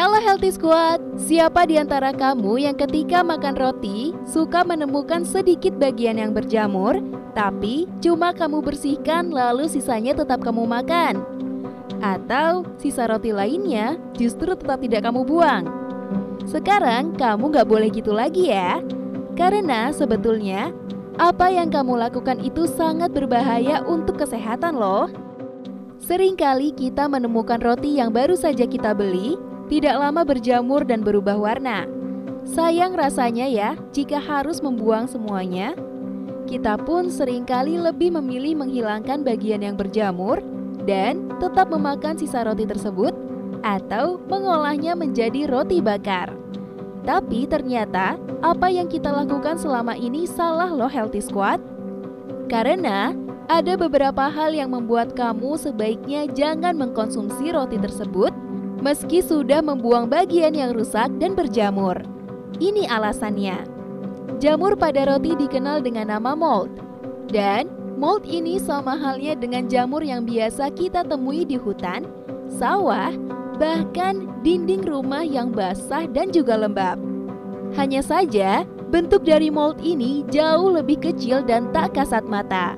Halo Healthy Squad, siapa di antara kamu yang ketika makan roti suka menemukan sedikit bagian yang berjamur, tapi cuma kamu bersihkan lalu sisanya tetap kamu makan? Atau sisa roti lainnya justru tetap tidak kamu buang? Sekarang kamu gak boleh gitu lagi ya, karena sebetulnya apa yang kamu lakukan itu sangat berbahaya untuk kesehatan loh. Seringkali kita menemukan roti yang baru saja kita beli tidak lama berjamur dan berubah warna. Sayang rasanya ya jika harus membuang semuanya. Kita pun sering kali lebih memilih menghilangkan bagian yang berjamur dan tetap memakan sisa roti tersebut atau mengolahnya menjadi roti bakar. Tapi ternyata apa yang kita lakukan selama ini salah loh Healthy Squad. Karena ada beberapa hal yang membuat kamu sebaiknya jangan mengkonsumsi roti tersebut meski sudah membuang bagian yang rusak dan berjamur. Ini alasannya. Jamur pada roti dikenal dengan nama mold. Dan mold ini sama halnya dengan jamur yang biasa kita temui di hutan, sawah, bahkan dinding rumah yang basah dan juga lembab. Hanya saja, bentuk dari mold ini jauh lebih kecil dan tak kasat mata.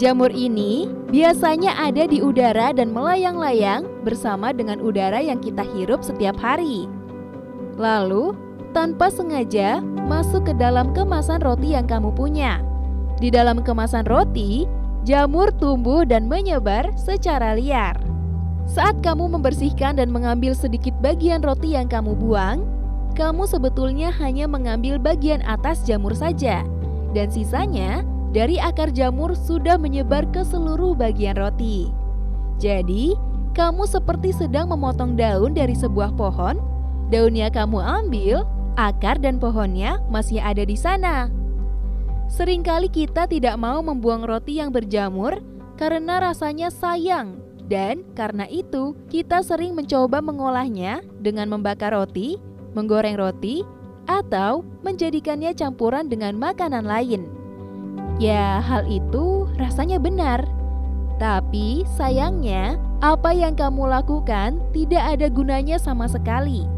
Jamur ini biasanya ada di udara dan melayang-layang bersama dengan udara yang kita hirup setiap hari. Lalu, tanpa sengaja masuk ke dalam kemasan roti yang kamu punya. Di dalam kemasan roti, jamur tumbuh dan menyebar secara liar. Saat kamu membersihkan dan mengambil sedikit bagian roti yang kamu buang, kamu sebetulnya hanya mengambil bagian atas jamur saja, dan sisanya dari akar jamur sudah menyebar ke seluruh bagian roti. Jadi, kamu seperti sedang memotong daun dari sebuah pohon. Daunnya kamu ambil, akar dan pohonnya masih ada di sana. Seringkali kita tidak mau membuang roti yang berjamur karena rasanya sayang, dan karena itu kita sering mencoba mengolahnya dengan membakar roti, menggoreng roti, atau menjadikannya campuran dengan makanan lain. Ya, hal itu rasanya benar. Tapi sayangnya, apa yang kamu lakukan tidak ada gunanya sama sekali.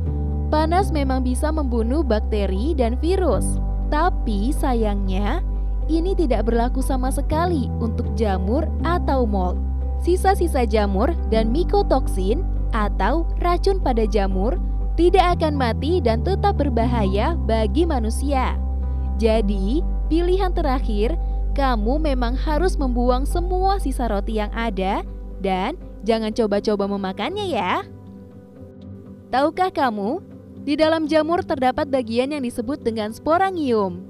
Panas memang bisa membunuh bakteri dan virus, tapi sayangnya ini tidak berlaku sama sekali untuk jamur atau mold. Sisa-sisa jamur dan mikotoksin atau racun pada jamur tidak akan mati dan tetap berbahaya bagi manusia. Jadi, pilihan terakhir kamu memang harus membuang semua sisa roti yang ada dan jangan coba-coba memakannya ya. Tahukah kamu, di dalam jamur terdapat bagian yang disebut dengan sporangium.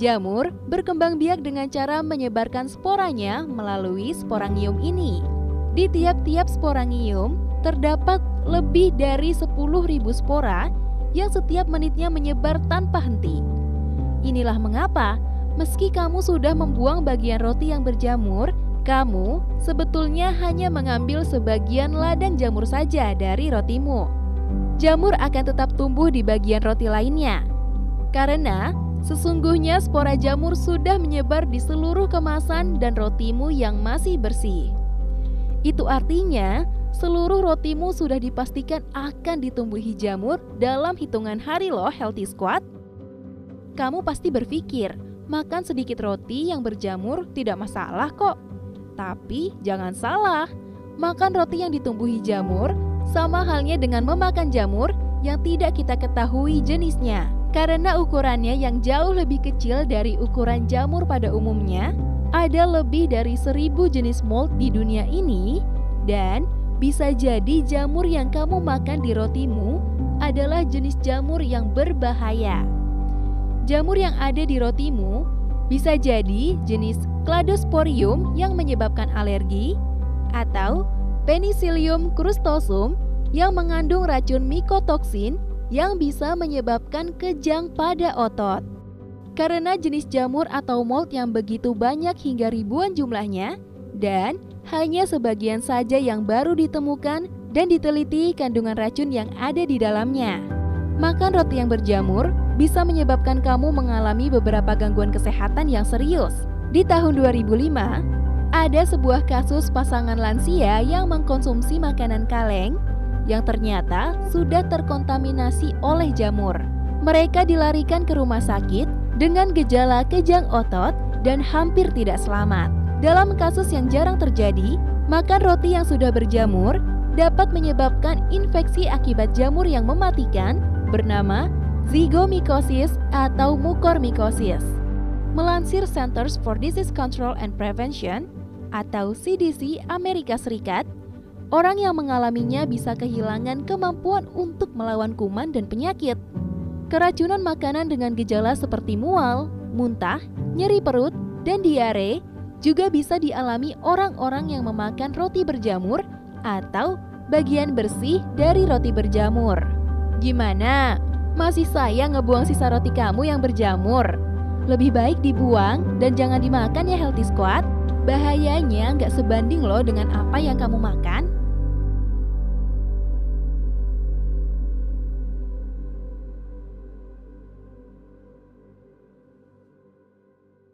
Jamur berkembang biak dengan cara menyebarkan sporanya melalui sporangium ini. Di tiap-tiap sporangium terdapat lebih dari 10.000 spora yang setiap menitnya menyebar tanpa henti. Inilah mengapa Meski kamu sudah membuang bagian roti yang berjamur, kamu sebetulnya hanya mengambil sebagian ladang jamur saja dari rotimu. Jamur akan tetap tumbuh di bagian roti lainnya. Karena sesungguhnya spora jamur sudah menyebar di seluruh kemasan dan rotimu yang masih bersih. Itu artinya seluruh rotimu sudah dipastikan akan ditumbuhi jamur dalam hitungan hari loh Healthy Squad. Kamu pasti berpikir, makan sedikit roti yang berjamur tidak masalah kok. Tapi jangan salah, makan roti yang ditumbuhi jamur sama halnya dengan memakan jamur yang tidak kita ketahui jenisnya. Karena ukurannya yang jauh lebih kecil dari ukuran jamur pada umumnya, ada lebih dari seribu jenis mold di dunia ini dan bisa jadi jamur yang kamu makan di rotimu adalah jenis jamur yang berbahaya. Jamur yang ada di rotimu bisa jadi jenis Cladosporium yang menyebabkan alergi atau Penicillium crustosum yang mengandung racun mikotoksin yang bisa menyebabkan kejang pada otot. Karena jenis jamur atau mold yang begitu banyak hingga ribuan jumlahnya dan hanya sebagian saja yang baru ditemukan dan diteliti kandungan racun yang ada di dalamnya. Makan roti yang berjamur bisa menyebabkan kamu mengalami beberapa gangguan kesehatan yang serius. Di tahun 2005, ada sebuah kasus pasangan lansia yang mengkonsumsi makanan kaleng yang ternyata sudah terkontaminasi oleh jamur. Mereka dilarikan ke rumah sakit dengan gejala kejang otot dan hampir tidak selamat. Dalam kasus yang jarang terjadi, makan roti yang sudah berjamur dapat menyebabkan infeksi akibat jamur yang mematikan bernama zygomycosis atau mucormycosis. Melansir Centers for Disease Control and Prevention atau CDC Amerika Serikat, orang yang mengalaminya bisa kehilangan kemampuan untuk melawan kuman dan penyakit. Keracunan makanan dengan gejala seperti mual, muntah, nyeri perut, dan diare juga bisa dialami orang-orang yang memakan roti berjamur atau bagian bersih dari roti berjamur. Gimana? Masih sayang ngebuang sisa roti kamu yang berjamur? Lebih baik dibuang dan jangan dimakan ya Healthy Squad. Bahayanya nggak sebanding loh dengan apa yang kamu makan.